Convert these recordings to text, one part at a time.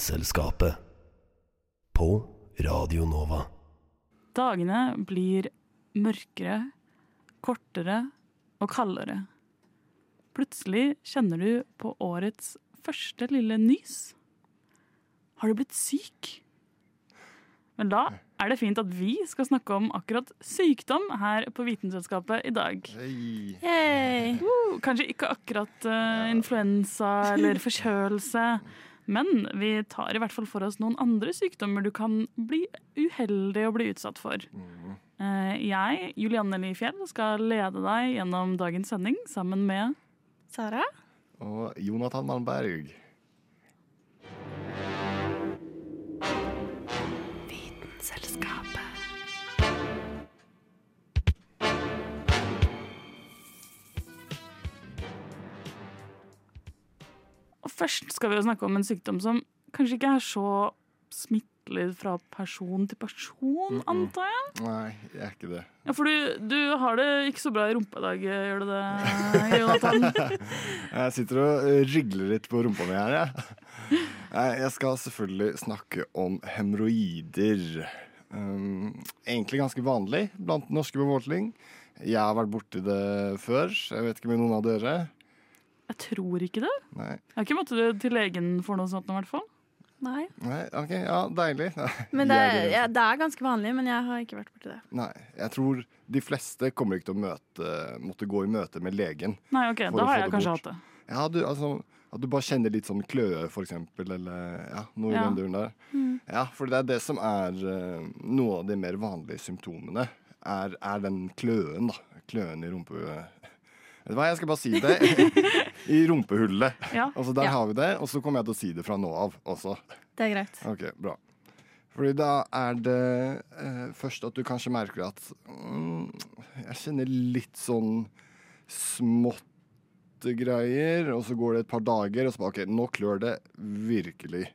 Vitenselskapet. På Radio Nova. Dagene blir mørkere, kortere og kaldere. Plutselig kjenner du på årets første lille nys. Har du blitt syk? Men da er det fint at vi skal snakke om akkurat sykdom her på Vitenselskapet i dag. Hey. Uh, kanskje ikke akkurat uh, influensa eller forkjølelse, men vi tar i hvert fall for oss noen andre sykdommer du kan bli uheldig å bli utsatt for. Eh, jeg, Julianne Lifjell, skal lede deg gjennom dagens sending sammen med Sara? Og Jonathan Malmberg. Først skal vi jo snakke om en sykdom som kanskje ikke er så smittelig fra person til person, antar jeg? Nei, jeg er ikke det. Ja, For du, du har det ikke så bra i rumpa i dag, gjør du det, Jonathan? Jeg sitter og rygler rigler litt på rumpa mi her, jeg. Jeg skal selvfølgelig snakke om hemoroider. Um, egentlig ganske vanlig blant den norske befolkning. Jeg har vært borti det før. Jeg vet ikke med noen av dere. Jeg tror ikke det. Nei, Jeg har ikke måttet til legen for noe sånt, i hvert fall. Nei. Nei ok, ja, deilig. Men det, er- ja, det er ganske vanlig, men jeg har ikke vært borti det. Nei, jeg tror de fleste kommer ikke til å møte, måtte gå i møte med legen. Nei, ok, da har jeg kanskje bort. hatt det. Ja, du, altså, at du bare kjenner litt sånn kløe, for eksempel, eller ja, noe Ja. i den duren der. Ja, for det er det som er eh, noe av de mer vanlige symptomene. Er, er den kløen, da. Kløen i rumpe... Vet du hva, jeg skal bare si det. I rumpehullet. Ja. Altså, der Ja. har vi det, og så kommer jeg til å si det fra nå av også. Det er greit. Ok, bra. Fordi da er det eh, først at du kanskje merker at mm, Jeg kjenner litt sånn småtte greier, og så går det et par dager, og så bare OK, nå klør det virkelig.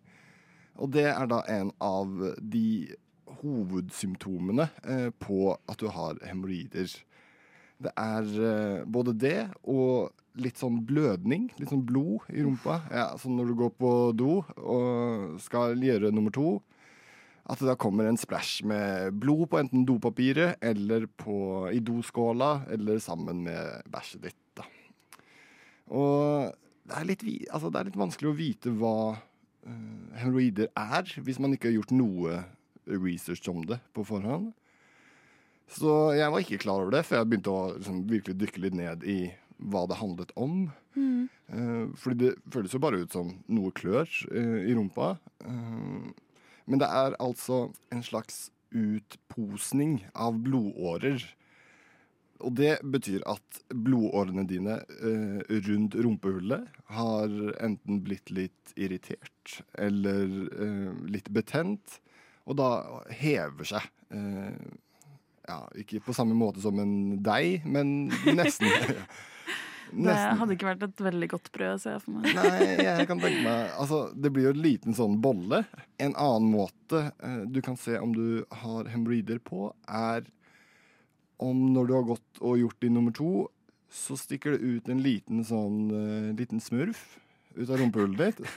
Og det er da en av de hovedsymptomene eh, på at du har hemoroider. Det er eh, både det og litt sånn blødning, litt sånn blod i rumpa. Ja, sånn når du går på do og skal gjøre nummer to, at det da kommer en splash med blod på enten dopapiret eller på, i doskåla, eller sammen med bæsjet ditt. Da. Og det er, litt, altså det er litt vanskelig å vite hva uh, hemoroider er, hvis man ikke har gjort noe research om det på forhånd. Så jeg var ikke klar over det før jeg begynte å liksom, virkelig dykke litt ned i hva det handlet om. Eh, fordi det føles jo bare ut som noe klør uh, i rumpa. Uh, men det er altså en slags utposning av blodårer. Og det betyr at blodårene dine rundt rumpehullet har enten blitt litt irritert eller litt betent, og da hever seg. Ja, ikke på samme måte som en deig, men nesten. Det hadde ikke vært et veldig godt brød, ser jeg for meg. Nei, jeg kan tenke meg Altså, det blir jo en liten sånn bolle. En annen måte eh, du kan se om du har hemoroider på, er om når du har gått og gjort din nummer to, så stikker det ut en liten sånn eh, liten smurf ut av rumpehullet ditt.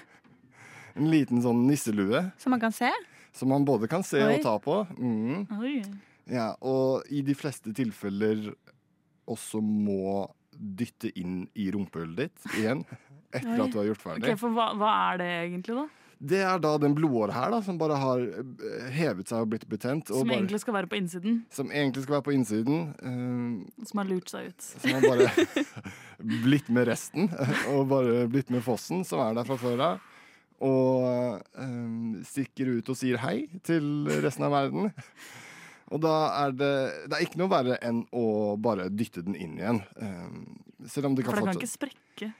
En liten sånn nisselue Som man kan se. som man både kan se Oi. og ta på. Mm. Oi. Ja, og i de fleste tilfeller også må dytte inn i rumpehullet ditt igjen. Etter Oi. at du har gjort ferdig. Okay, For hva, hva er det egentlig, da? Det er da den blodåra her da, som bare har eh, hevet seg og blitt betent. Og Som bare, egentlig skal være på innsiden, som egentlig skal være på innsiden. Uh, som har lurt seg ut. som har bare blitt med resten, og bare blitt med fossen, som er der fra før av. Og uh, stikker ut og sier hei til resten av verden. Og da er det Det er ikke noe verre enn å bare dytte den inn igjen. eh, selv om det kan For det kan ikke sprekke.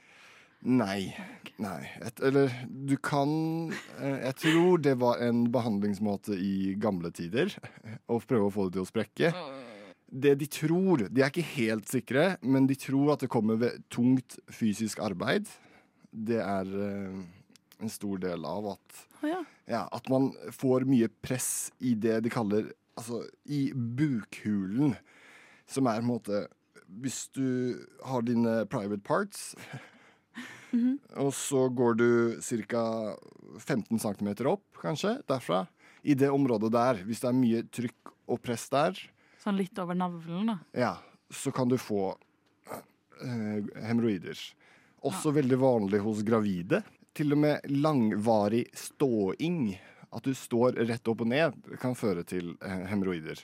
Nei. Nei. Et, eller du kan eh, Jeg tror det var en behandlingsmåte i gamle tider. Å prøve å få det til å sprekke. Det de tror De er ikke helt sikre, men de tror at det kommer ved tungt fysisk arbeid. Det er eh, en stor del av at oh, ja. ja, at man får mye press i det de kaller Altså i bukhulen, som er på en måte Hvis du har dine private parts, og så går du ca. 15 cm opp, kanskje, derfra, i det området der, hvis det er mye trykk og press der, Sånn litt over navlen, da. ja, så kan du få eh, hemoroider. Også veldig vanlig hos gravide. Til og med langvarig ståing, at du står rett opp og ned, kan føre til eh, hemoroider.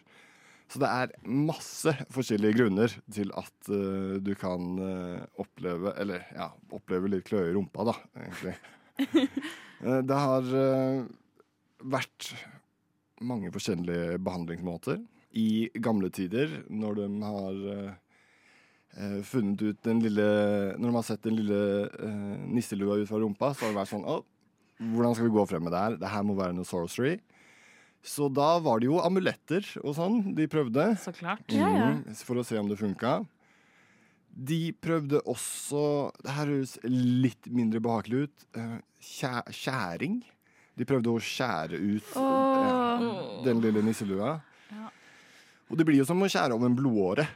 Så det er masse forskjellige grunner til at uh, du kan uh, oppleve Eller ja, oppleve litt kløe i rumpa, da, egentlig. uh, det har vært mange forskjellige behandlingsmåter. I gamle tider, når de har funnet ut den lille Når de har sett den lille nisselua ut fra rumpa, så har det vært sånn Å, hvordan skal vi gå frem med det her? Det her må være noe sorcery. Så da var det jo amuletter og sånn de prøvde. Så klart. Ja, ja. Mhm, For å se om det funka. De prøvde også Det her høres litt mindre behagelig ut. Kjæ, Skjæ, skjæring. De prøvde å skjære ut ja, den lille nisselua. Ja. Og det blir jo som å skjære av en blodåre.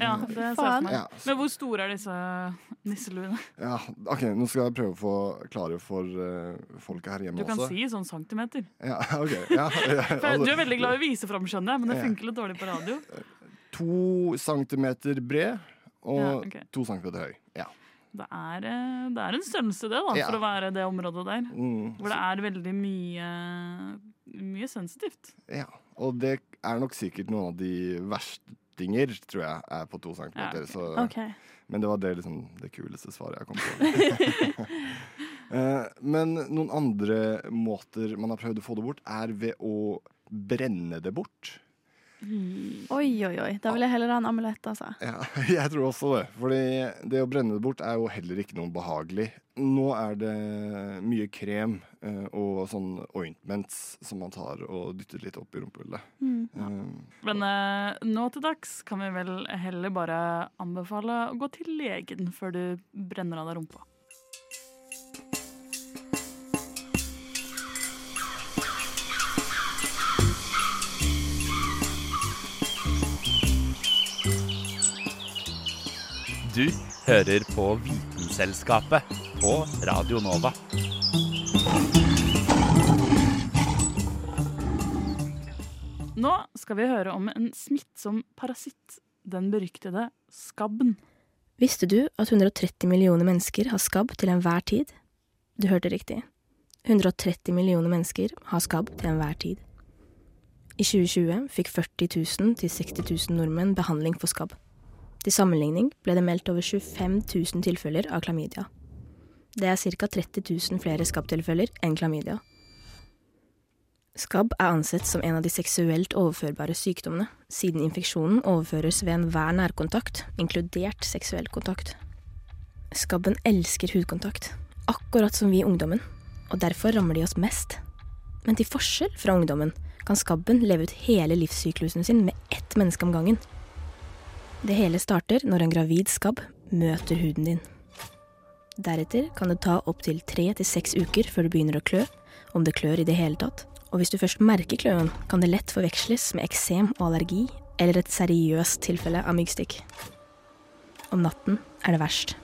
Ja, det ser jeg. Ja, Men hvor store er disse nisseluene? ja, ok, Nå skal jeg prøve å forklare for uh, folket her hjemme også. Du kan også. si sånn centimeter. Ja, ok. Ja, altså, du er veldig glad i å vise fram, skjønner jeg, men det funker litt dårlig på radio. to centimeter bred og Ja, ok. to centimeter høy. Ja. Det er, eh, det er en størrelse, det, da, Ja. for å være det området der. Mm, Hvor det er veldig mye, mye sensitivt. ja. Og det er nok sikkert noen av de verstinger, tror jeg, er på to centimeter. Ja, okay. så, OK. Men det var det, liksom, det kuleste svaret jeg kom på. Eh, men noen andre måter man har prøvd å få det bort, er ved å brenne det bort. Oi, oi, oi. Da vil jeg heller ha en amulett, altså. Ja, jeg tror også det. Fordi det å brenne det bort er jo heller ikke noe behagelig. Nå er det mye krem eh, og sånn ointments som man tar og dytter litt opp i rumpehullet. Mm. Ja. Men eh, nå til dags kan vi vel heller bare anbefale å gå til legen før du brenner av deg rumpa. Du hører på Vitenselskapet på Radio Nova. Nå skal vi høre om en smittsom parasitt, den beryktede skabben. Visste du at 130 millioner mennesker har skabb til enhver tid? Du hørte riktig. 130 millioner mennesker har skabb til enhver tid. I 2020 fikk 40 000 til 60 000 nordmenn behandling for skabb. Til sammenligning ble det meldt over 25 000 tilfeller av klamydia. Det er ca. 30 000 flere skabbtilfeller enn klamydia. Skabb er ansett som en av de seksuelt overførbare sykdommene, siden infeksjonen overføres ved enhver nærkontakt, inkludert seksuell kontakt. Skabben elsker hudkontakt, akkurat som vi i ungdommen, og derfor rammer de oss mest. Men til forskjell fra ungdommen kan skabben leve ut hele livssyklusen sin med ett menneske om gangen. Det hele starter når en gravid skabb møter huden din. Deretter kan det ta opptil tre til seks uker før det begynner å klø, om det klør i det hele tatt, og hvis du først merker kløen, kan det lett forveksles med eksem og allergi, eller et seriøst tilfelle av myggstikk. Om natten er det verst.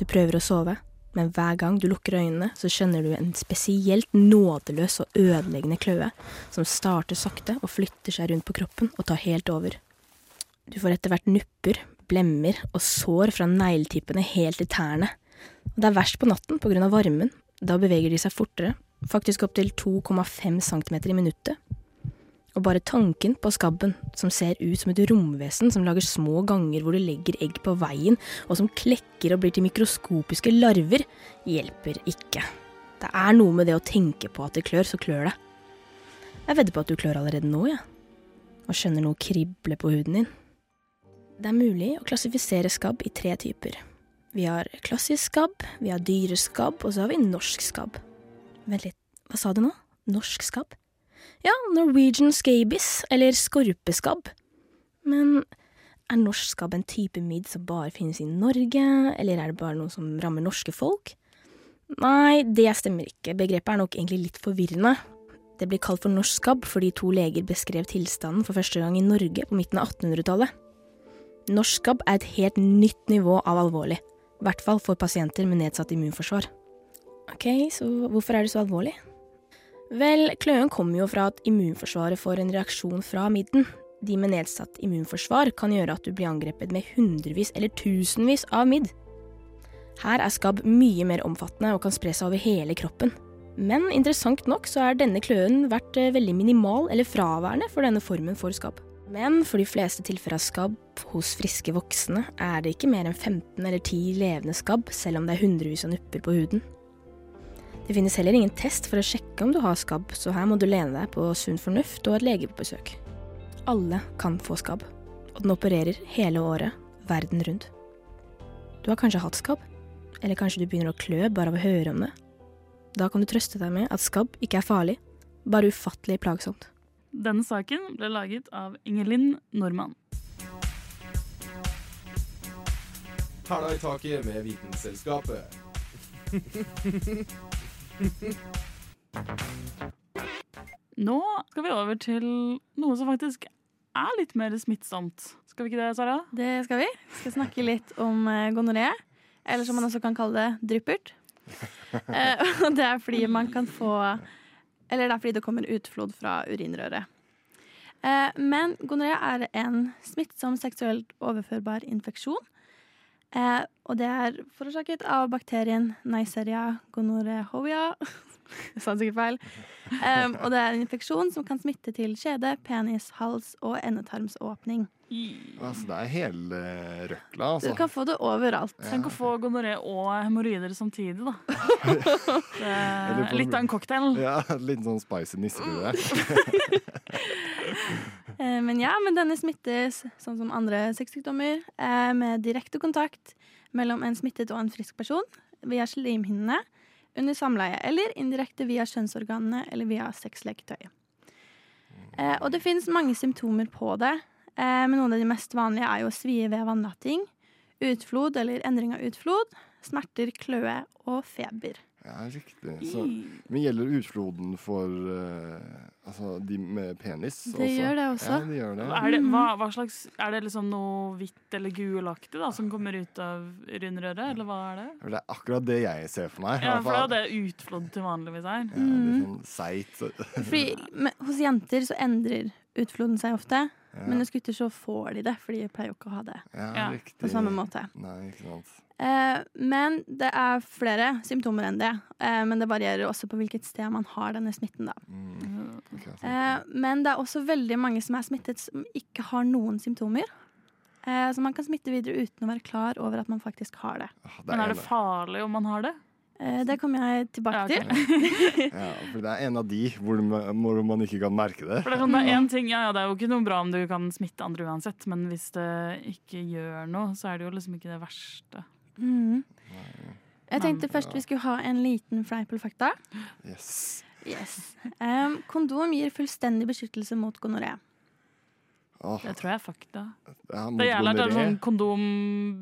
Du prøver å sove, men hver gang du lukker øynene, så skjønner du en spesielt nådeløs og ødeleggende kløe, som starter sakte og flytter seg rundt på kroppen og tar helt over. Du får etter hvert nupper, blemmer og sår fra negletippene helt til tærne. Og det er verst på natten av varmen. Da beveger de seg fortere, faktisk opptil 2,5 cm i minuttet. Og bare tanken på skabben, som ser ut som et romvesen som lager små ganger hvor du legger egg på veien, og som klekker og blir til mikroskopiske larver, hjelper ikke. Det er noe med det å tenke på at det klør, så klør det. Jeg vedder på at du klør allerede nå, jeg. Ja. Og skjønner noe krible på huden din. Det er mulig å klassifisere skabb i tre typer. Vi har klassisk skabb, vi har dyreskabb, og så har vi norsk skabb. Vent litt, hva sa du nå? Norsk skabb? Ja, Norwegian scabies, eller skorpeskabb. Men er norsk skabb en type midd som bare finnes i Norge, eller er det bare noe som rammer norske folk? Nei, det stemmer ikke, begrepet er nok egentlig litt forvirrende. Det blir kalt for norsk skabb fordi to leger beskrev tilstanden for første gang i Norge på midten av 1800-tallet. Norsk skabb er et helt nytt nivå av alvorlig, i hvert fall for pasienter med nedsatt immunforsvar. Ok, så hvorfor er det så alvorlig? Vel, kløen kommer jo fra at immunforsvaret får en reaksjon fra midden. De med nedsatt immunforsvar kan gjøre at du blir angrepet med hundrevis eller tusenvis av midd. Her er skabb mye mer omfattende og kan spre seg over hele kroppen. Men interessant nok så er denne kløen vært eh, veldig minimal eller fraværende for denne formen for skabb. Men for de fleste tilfeller av skabb hos friske voksne er det ikke mer enn 15 eller 10 levende skabb, selv om det er hundrevis av nupper på huden. Det finnes heller ingen test for å sjekke om du har skabb, så her må du lene deg på sunn fornuft og et lege på besøk. Alle kan få skabb, og den opererer hele året, verden rundt. Du har kanskje hatt skabb, eller kanskje du begynner å klø bare av å høre om det. Da kan du trøste deg med at skabb ikke er farlig, bare ufattelig plagsomt. Denne saken ble laget av Ingelin Normann. Hæla i taket med Vitenselskapet. Nå skal vi over til noe som faktisk er litt mer smittsomt. Skal vi ikke det, Sara? Det skal vi. Vi skal snakke litt om eh, gonoré, eller som man også kan kalle det, dryppert. Eh, det er fordi man kan få Eller det er fordi det kommer utflod fra urinrøret. Eh, men gonoré er en smittsom seksuelt overførbar infeksjon. Eh, og det er forårsaket av bakterien Neisseria gonorrhoea. Sa sikkert feil. Um, og det er en infeksjon som kan smitte til kjede, penis, hals og endetarmsåpning. Altså, det er hele røkla, Du altså. kan få det overalt. Tenk å få gonoré og hemoroider samtidig, da. Det er litt av en cocktail. Ja, litt sånn spicy nisselue. Eh, men ja, men denne smittes sånn som andre sexsykdommer eh, med direkte kontakt mellom en smittet og en frisk person via slimhinnene under samleie, eller indirekte via kjønnsorganene eller via sexleketøy. Eh, og det finnes mange symptomer på det, eh, men noen av de mest vanlige er jo svie ved vannlatting, utflod eller endring av utflod, smerter, kløe og feber. Ja, riktig. Så, men gjelder utfloden for uh, altså, de med penis Det gjør det også. Ja, det gjør det. Er det, hva, hva slags, er det liksom noe hvitt eller gulaktig da, som kommer ut av rundrøret, eller hva er det? Det er akkurat det jeg ser for meg. Ja, for det er det utflod til vanligvis er. Ja, litt sånn seigt. Fordi men, hos jenter så endrer utfloden seg ofte, Ja. men hos gutter så får de det, for de pleier jo ikke å ha det Ja, Ja, på samme måte. Nei, ikke sant. Eh, men det er flere symptomer enn det. Eh, men det varierer også på hvilket sted man har denne smitten. Da. Mm. Okay. Eh, men det er også veldig mange som er smittet som ikke har noen symptomer. Eh, så man kan smitte videre uten å være klar over at man faktisk har det. Ah, Men er det farlig om man har det? Eh, det kommer jeg tilbake Ja, okay. til. Ja, for det er en av de hvor man, hvor man ikke kan merke det. For det er, sånn, det er en ting, ja, ja, det er jo ikke noe bra om du kan smitte andre uansett, men hvis det ikke gjør noe, så er det jo liksom ikke det verste. Mhm. Jeg tenkte først vi skulle ha en liten fleip eller fakta. Yes. Yes. Um, kondom gir fullstendig beskyttelse mot gonoré. Det tror jeg er fakta. Det jeg lærte er gonoré. sånn, Kondom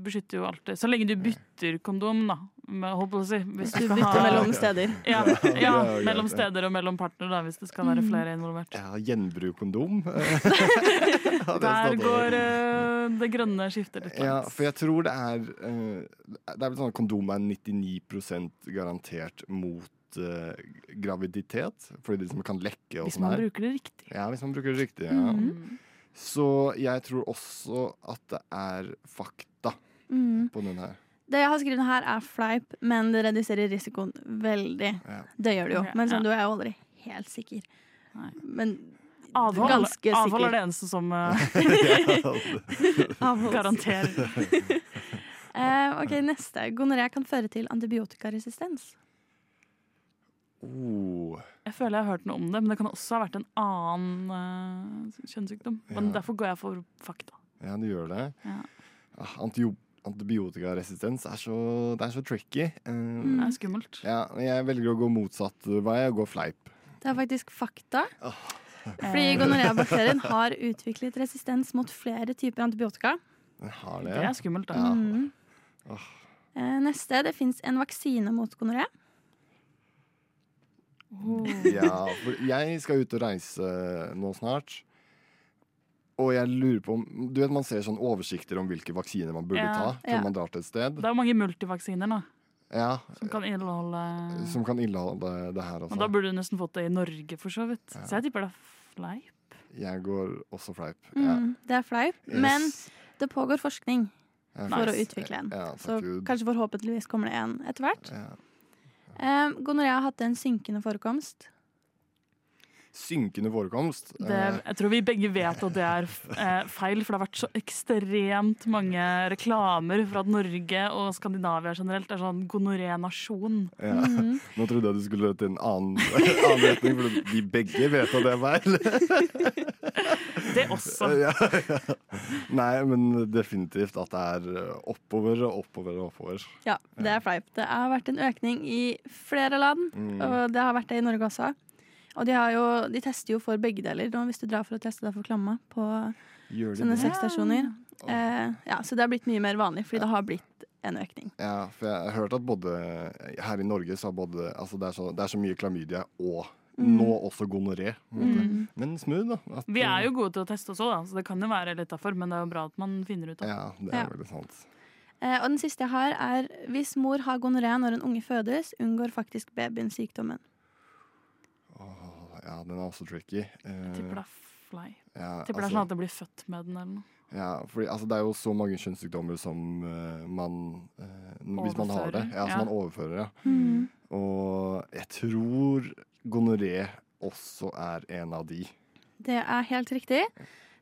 beskytter jo alltid. Så lenge du bytter kondom, da. Med, holdt på å si. Hvis Du bytter ha- mellom steder. Ja, ja, mellom steder og mellom partnere, da, hvis det skal være Mm. flere involvert. Ja, gjenbruk-kondom. Ja, Der går uh, det grønne skiftet litt Ja, for jeg tror det er uh, Det er vel sånn at kondom er 99% garantert mot uh, graviditet. Fordi det liksom kan lekke og Hvis sånn man her. bruker det riktig. Ja, hvis man bruker det riktig. Ja. Mhm. Så jeg tror også at det er fakta Mm. på den her. Det jeg har skrevet her, er fleip, men det reduserer risikoen veldig. Ja. Det gjør det jo. Men ja. sånn, du er jo aldri helt sikker. Nei. Men Avhold, ganske avhold er det eneste som uh, garanterer. uh, ok, neste. Gonoré kan føre til antibiotikaresistens. oh, Jeg føler jeg har hørt noe om det, men det kan også ha vært en annen uh, kjønnssykdom. Men Ja. derfor går jeg for fakta. ja, du gjør det. Ja. Ah, antio antibiotikaresistens er så, det er så tricky. Mm, Det er skummelt. ja, jeg velger å gå motsatt vei og gå fleip. Det er faktisk fakta. Fordi gonoré-bakterien har utviklet resistens mot flere typer antibiotika. Den har det. Det er skummelt, da. Ja. Mm. Eh, Neste. Det fins en vaksine mot gonoré. Ja, for jeg skal ut og reise nå snart. Og jeg lurer på om Du vet man ser sånn oversikter om hvilke vaksiner man burde Ja. ta før Ja. man drar til et sted. Det er jo mange multivaksiner nå, Ja, som kan inneholde Som kan inneholde det her Og da burde du nesten fått det i Norge, for så vidt. Så jeg tipper det er fleip. Jeg går også fleip. Ja. Mm, det er fleip. Yes. Men det pågår forskning Ja, for å utvikle en. Ja, Så Gud. kanskje forhåpentligvis kommer det en etter hvert. Ja. Eh, gonoré har hatt en synkende forekomst. Synkende forekomst. Det, Eh, jeg tror vi begge vet at det er eh, feil, for det har vært så ekstremt mange reklamer for at Norge og Skandinavia generelt er sånn gonoré-nasjon. ja. Mhm. Nå trodde jeg du skulle til en annen, annen retning, for vi begge vet at det er feil. Det også. Ja, ja. Nei, men definitivt at det er oppover og oppover og oppover. Ja, det er fleip. Det har vært en økning i flere land, Mm. og det har vært det i Norge også. Og de, har jo, de tester jo for begge deler nå, hvis du drar for å teste deg for klamma på Gjør sånne sexstasjoner. Eh, ja, så det har blitt mye mer vanlig, fordi det har blitt en økning. Ja, for jeg har hørt at både her i Norge så har både Altså det er så, det er så mye klamydia og Mm. nå også gonoré. Mm. Men smooth, da. At, Vi er jo gode til å teste også, òg, så det kan jo være litt derfor, men det er jo bra at man finner ut av det. Ja, det er Ja. veldig sant. Eh, og den siste jeg har, er hvis mor har gonoré når en unge fødes, unngår faktisk babyen sykdommen. Ja, den er også tricky. Eh, Jeg tipper det er fly. ja, tipper det er altså- sånn at det blir født med den eller noe. Ja, fordi altså, det er jo så mange kjønnssykdommer som uh, man uh, Hvis man har det. Ja, som ja. man overfører, ja. Og jeg tror gonoré også er en av de. Det er helt riktig.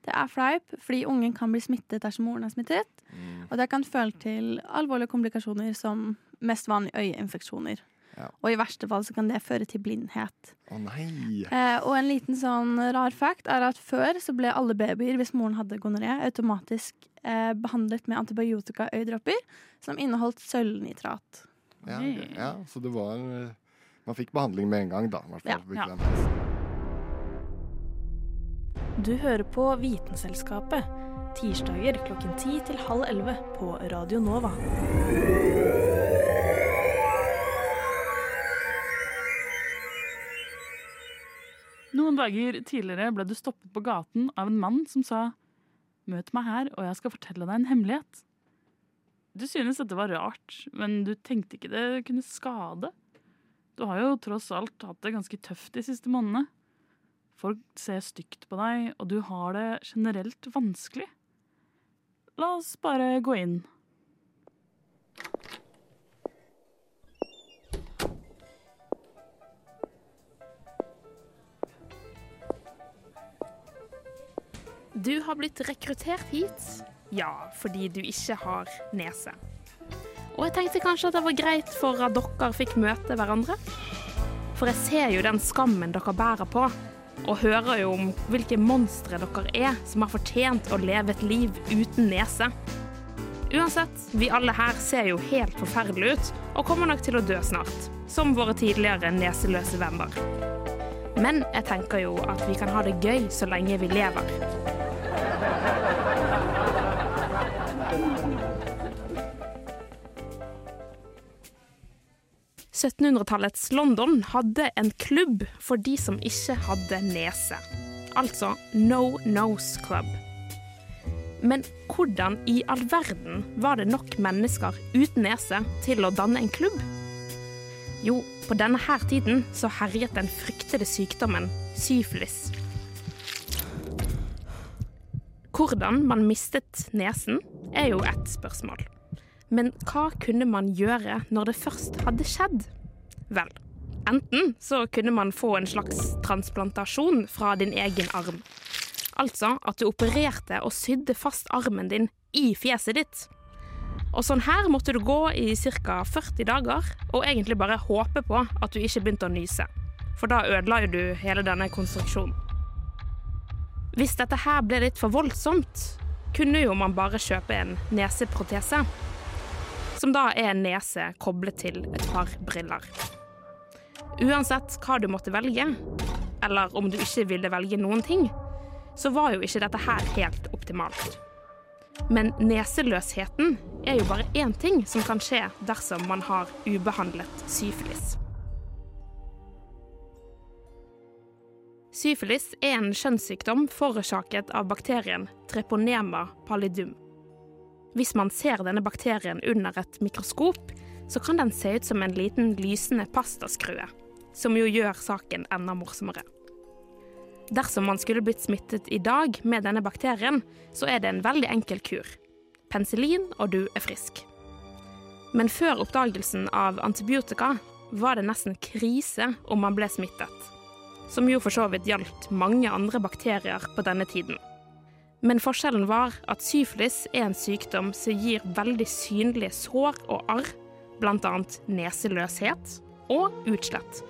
Det er fleip, fordi ungen kan bli smittet dersom moren er smittet. Mm. Og det kan føle til alvorlige komplikasjoner som mest vanlige øyeinfeksjoner. Ja. Og i verste fall så kan det føre til blindhet. Å nei! Eh, og en liten sånn rar fact er at før så ble alle babyer, hvis moren hadde gonoré, automatisk eh, behandlet med antibiotika-øyedråper som inneholdt sølvnitrat. Ja, ja, så det var eh, Man fikk behandling med en gang, da. i hvert fall. Ja. Ja. Du hører på Vitenselskapet. Tirsdager klokken ti til halv 11 på Radio Nova. Noen dager tidligere ble du stoppet på gaten av en mann som sa Møt meg her, og jeg skal fortelle deg en hemmelighet. Du synes dette var rart, men du tenkte ikke det kunne skade. Du har jo tross alt hatt det ganske tøft de siste månedene. Folk ser stygt på deg, og du har det generelt vanskelig. La oss bare gå inn. Du har blitt rekruttert hit, ja, fordi du ikke har nese. Og jeg tenkte kanskje at det var greit for at dere fikk møte hverandre. For jeg ser jo den skammen dere bærer på, og hører jo om hvilke monstre dere er som har fortjent å leve et liv uten nese. Uansett, vi alle her ser jo helt forferdelige ut, og kommer nok til å dø snart. Som våre tidligere neseløse venner. Men jeg tenker jo at vi kan ha det gøy så lenge vi lever. –1700-tallets London hadde en klubb for de som ikke hadde nese. Altså No Nose Club. Men hvordan i all verden var det nok mennesker uten nese til å danne en klubb? Jo, på denne her tiden så herjet den fryktede sykdommen syflis. Hvordan man mistet nesen, er jo ett spørsmål. Men hva kunne man gjøre når det først hadde skjedd? Vel, enten så kunne man få en slags transplantasjon fra din egen arm. Altså at du opererte og sydde fast armen din i fjeset ditt. Og sånn her måtte du gå i ca. 40 dager, og egentlig bare håpe på at du ikke begynte å nyse. For da ødela jo du hele denne konstruksjonen. Hvis dette her ble litt for voldsomt, kunne jo man bare kjøpe en neseprotese. Som da er en nese koblet til et par briller. Uansett hva du måtte velge, eller om du ikke ville velge noen ting, så var jo ikke dette her helt optimalt. Men neseløsheten er jo bare én ting som kan skje dersom man har ubehandlet syfilis. Syfilis er en kjønnssykdom forårsaket av bakterien treponema pallidum. Hvis man ser denne bakterien under et mikroskop, så kan den se ut som en liten lysende pastaskrue, som jo gjør saken enda morsommere. Dersom man skulle blitt smittet i dag med denne bakterien, så er det en veldig enkel kur. Penicillin, og du er frisk. Men før oppdagelsen av antibiotika var det nesten krise om man ble smittet. Som jo for så vidt gjaldt mange andre bakterier på denne tiden. Men forskjellen var at syfilis er en sykdom som gir veldig synlige sår og arr, bl.a. neseløshet og utslett.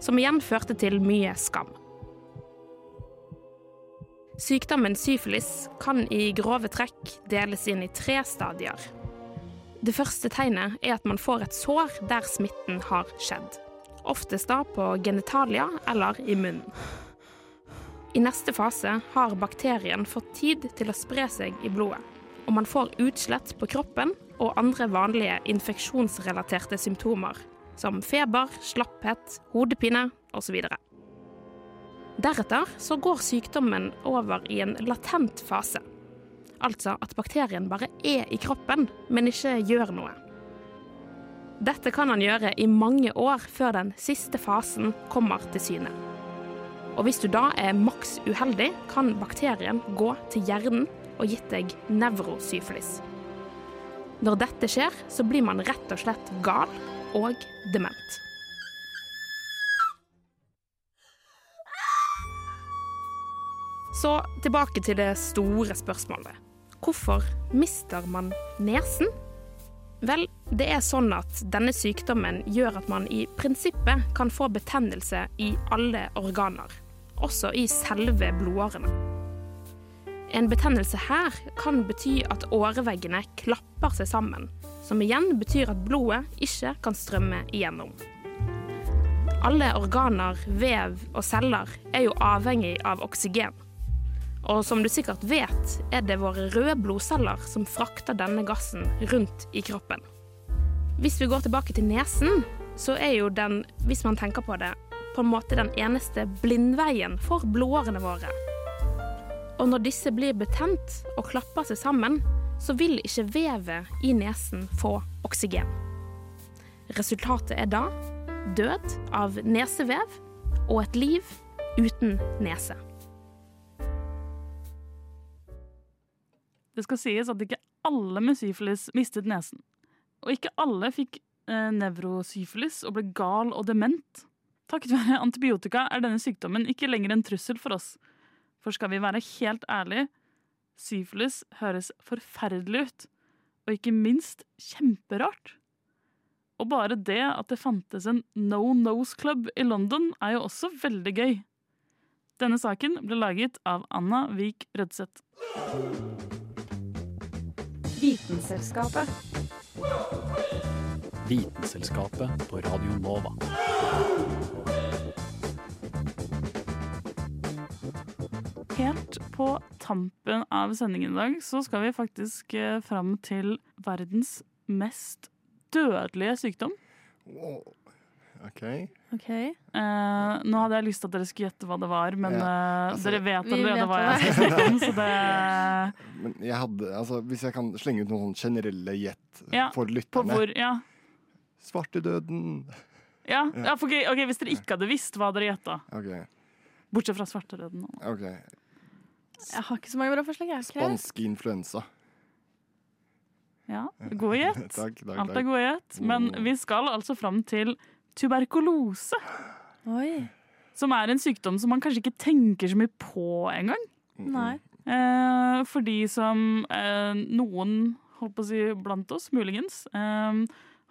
Som igjen førte til mye skam. Sykdommen syfilis kan i grove trekk deles inn i tre stadier. Det første tegnet er at man får et sår der smitten har skjedd. Oftest da på genitalia eller i munnen. I neste fase har bakterien fått tid til å spre seg i blodet, og man får utslett på kroppen og andre vanlige infeksjonsrelaterte symptomer, som feber, slapphet, hodepine osv. Deretter så går sykdommen over i en latent fase. Altså at bakterien bare er i kroppen, men ikke gjør noe. Dette kan han gjøre i mange år før den siste fasen kommer til syne. Og hvis du da er maks uheldig, kan bakterien gå til hjernen og gitt deg nevrosyfilis. Når dette skjer, så blir man rett og slett gal og dement. Så tilbake til det store spørsmålet. Hvorfor mister man nesen? Vel, det er sånn at denne sykdommen gjør at man i prinsippet kan få betennelse i alle organer, også i selve blodårene. En betennelse her kan bety at åreveggene klapper seg sammen, som igjen betyr at blodet ikke kan strømme igjennom. Alle organer, vev og celler er jo avhengig av oksygen. Og som du sikkert vet, er det våre røde blodceller som frakter denne gassen rundt i kroppen. Hvis vi går tilbake til nesen, så er jo den, hvis man tenker på det, på en måte den eneste blindveien for blodårene våre. Og når disse blir betent og klapper seg sammen, så vil ikke vevet i nesen få oksygen. Resultatet er da død av nesevev og et liv uten nese. Det skal sies at ikke alle med syfilis mistet nesen. Og ikke alle fikk eh, nevrosyfilis og ble gal og dement. Takket være antibiotika er denne sykdommen ikke lenger en trussel for oss. For skal vi være helt ærlige, syfilis høres forferdelig ut. Og ikke minst kjemperart. Og bare det at det fantes en No Nose Club i London, er jo også veldig gøy. Denne saken ble laget av Anna Vik Rødseth. Vitenselskapet. Vitenselskapet på Radio Nova. Helt på tampen av sendingen i dag så skal vi faktisk eh, fram til verdens mest dødelige sykdom. OK. okay. Uh, nå hadde jeg lyst til at dere skulle gjette hva det var, men Ja, eh, altså- dere vet allerede vet hva jeg det skal snakke om, så det Men jeg hadde, altså, hvis jeg kan slenge ut noen generelle gjett Ja, for På hvor Ja. Svartedøden. Ja, Ja. ja for, okay, ok, Hvis dere ikke hadde visst, hva hadde dere gjetta? OK. Bortsett fra svartedøden. ok. Jeg har ikke så mange bra forslag. Jeg. Spansk influensa. Ja, gode gjett. Takk, takk, Alt er god gode gjett. Men vi skal altså fram til tuberkulose. Oi. Som er en sykdom som man kanskje ikke tenker så mye på engang. Nei. Eh, for de som eh, noen, holdt på å si blant oss, muligens, eh,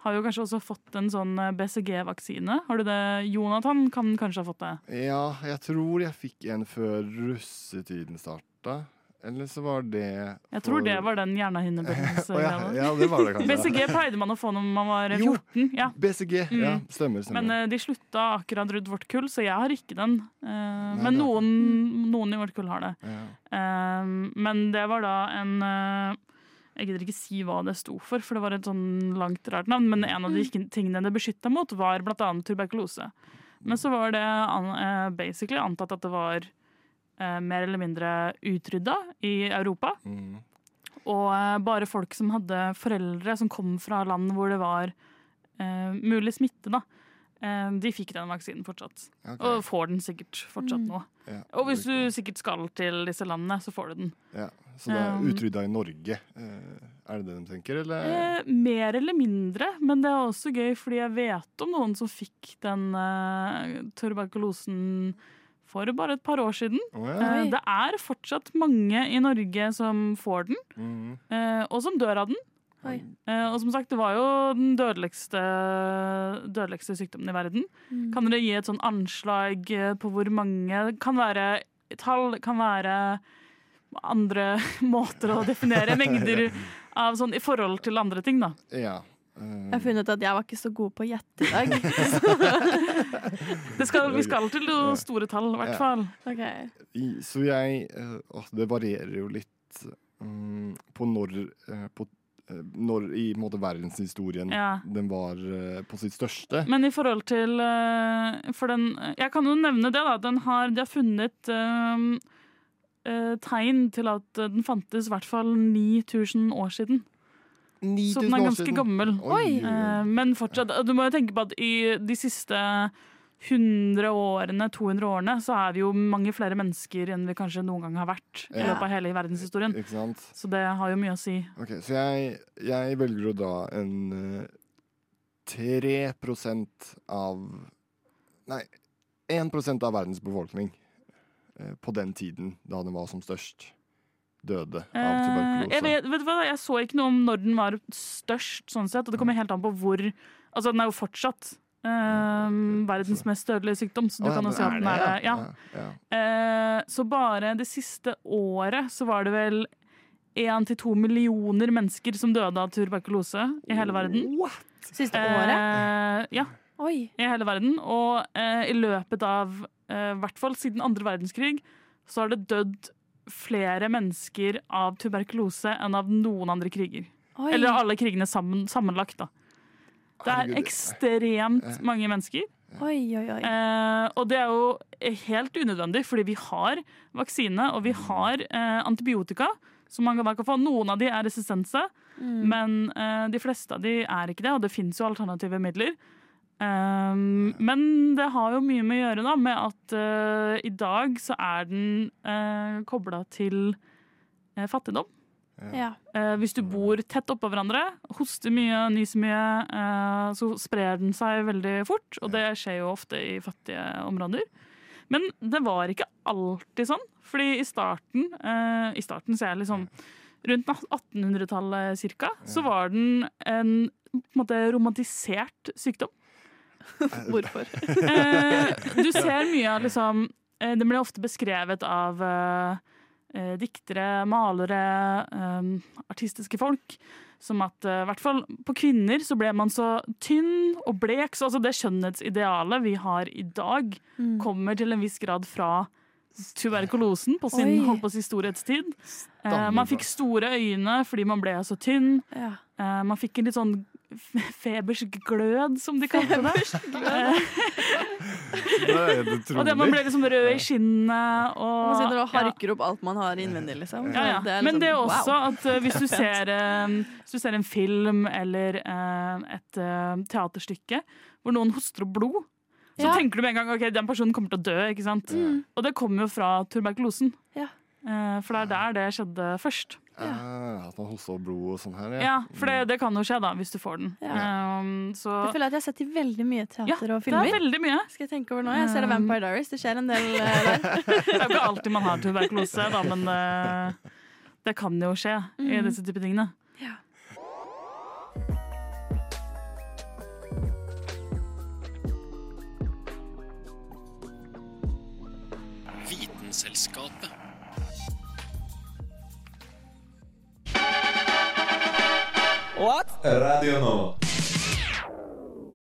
har jo kanskje også fått en sånn eh, BCG-vaksine. Har du det? Jonathan kan kanskje ha fått det. Ja, jeg tror jeg fikk en før russetiden starta. Eller så var det Jeg tror det var den ja, hjernehinnebetennelse-greia. ja, det var det kanskje. BCG pleide man å få når man var Jo, 14. Ja. BCG. Ja, Mm. stemmer. stemmer. Men eh, de slutta akkurat rundt vårt kull, så jeg har ikke den. Eh, men da- noen, noen i vårt kull har det. ja. Men det var da en Jeg gidder ikke si hva det sto for, for det var et sånn langt, rart navn. Men en av de tingene det beskytta mot, var annet tuberkulose. Men så var det eh, basically antatt at det var eh, mer eller mindre utrydda i Europa. Mm. Og eh, bare folk som hadde foreldre som kom fra land hvor det var eh, mulig smitte, da. eh, de fikk den vaksinen fortsatt. Okay. Og får den sikkert fortsatt Mm. nå. Ja, Og hvis du sikkert skal til disse landene, så får du den. ja. Så det er Um, utrydda i Norge. Eh, er det det de tenker, eller? Eh, mer eller mindre, men det er også gøy fordi jeg vet om noen som fikk den eh, tuberkulosen for bare et par år siden. Oh, ja. Eh, det er fortsatt mange i Norge som får den, Mhm. eh, og som dør av den. Eh, og som sagt, det var jo den dødeligste, dødeligste sykdommen i verden. Mm. Kan dere gi et sånn anslag på hvor mange kan være tall, kan være andre måter å definere mengder av sånn i forhold til andre ting, da. Ja. eh, Jeg har funnet ut at jeg var ikke så god på å gjette i dag. Det skal, vi skal til noen store tall, i hvert Ja. fall. Okay. så jeg å, Det varierer jo litt um, på når eh, på, eh, når i en måte, verdenshistorien Ja. den var uh, på sitt største. Men i forhold til uh, For den Jeg kan jo nevne det, da. Den har, de har funnet eh, eh, tegn til at den fantes i hvert fall 9000 år siden. Så den er ganske gammel. Oi. Eh, men fortsatt, du må jo tenke på at i de siste 100 årene, 200 årene, så er vi jo mange flere mennesker enn vi kanskje noen gang har vært i løpet av hele verdenshistorien. Så det har jo mye å si. Ok, Så jeg, jeg velger å da en eh, 3 av Nei, 1 av verdens befolkning eh, på den tiden da den var som størst, døde av Eh, tuberkulose. jeg, vet, vet du hva, jeg så ikke noe om når den var størst, sånn sett, og det kommer helt an på hvor Altså, den er jo fortsatt eh, verdens mest dødelige sykdom, så du ah, ja, kan jo si at den det, er ja. ja, Eh, Så bare det siste året så var det vel én til to millioner mennesker som døde av tuberkulose i hele verden. Siste året? Eh, ja, Oi. i hele verden. Og eh, i løpet av eh, i hvert fall siden andre verdenskrig så har det dødd flere mennesker av tuberkulose enn av noen andre kriger. Oi. Eller alle krigene sammen, sammenlagt, da. Det er ekstremt mange mennesker. Oi, oi, oi. Eh, og det er jo helt unødvendig, fordi vi har vaksine og vi har eh, antibiotika. Som man kan få. Noen av de er resistense, Mm. men eh, de fleste av de er ikke det. Og det fins jo alternative midler. Um, men det har jo mye med å gjøre da, med at uh, i dag så er den uh, kobla til uh, fattigdom. Ja. Uh, hvis du bor tett oppå hverandre, hoster mye, nyser mye, eh, så sprer den seg veldig fort. Og det skjer jo ofte i fattige områder. Men det var ikke alltid sånn. Fordi i starten, eh, i starten så er liksom Rundt 1800-tallet cirka, så var den en på en måte romantisert sykdom. Hvorfor? Eh, du ser mye av liksom eh, Det blir ofte beskrevet av eh, diktere, malere, eh, artistiske folk. Som at eh, i hvert fall på kvinner så ble man så tynn og blek. Så altså det skjønnhetsidealet vi har i dag, Mm. kommer til en viss grad fra tuberkulosen på sin Oi. holdt på sin storhetstid. Eh, man fikk store øyne fordi man ble så tynn. Ja. Eh, man fikk en litt sånn f- febersk glød, som de kalte det. Det og det, man ble liksom rød i skinnet. Og, Man sitter og ja. harker opp alt man har innvendig, liksom. Ja, ja. Det er Men liksom- det er wow. også at uh, hvis du ser, eh, hvis du ser en film eller uh, et uh, teaterstykke hvor noen hoster opp blod, så Ja. tenker du med en gang ok, den personen kommer til å dø. ikke sant? Og det kommer jo fra tuberkulosen. Ja. Eh, for det er der det skjedde først. Ja. at han hoster blod og sånn her, Ja, For det, det kan jo skje da, hvis du får den. Ja. Um, så Jeg føler at jeg har sett i veldig mye teater ja, og det er veldig mye. Skal jeg tenke over nå? Jeg ser det Vampire Diaries. Det skjer en del eh, der. Det er jo ikke alltid man har tuberkulose, da, men uh, det kan jo skje i Mhm. disse typer tingene. Vitenselskapet. Radio Nova.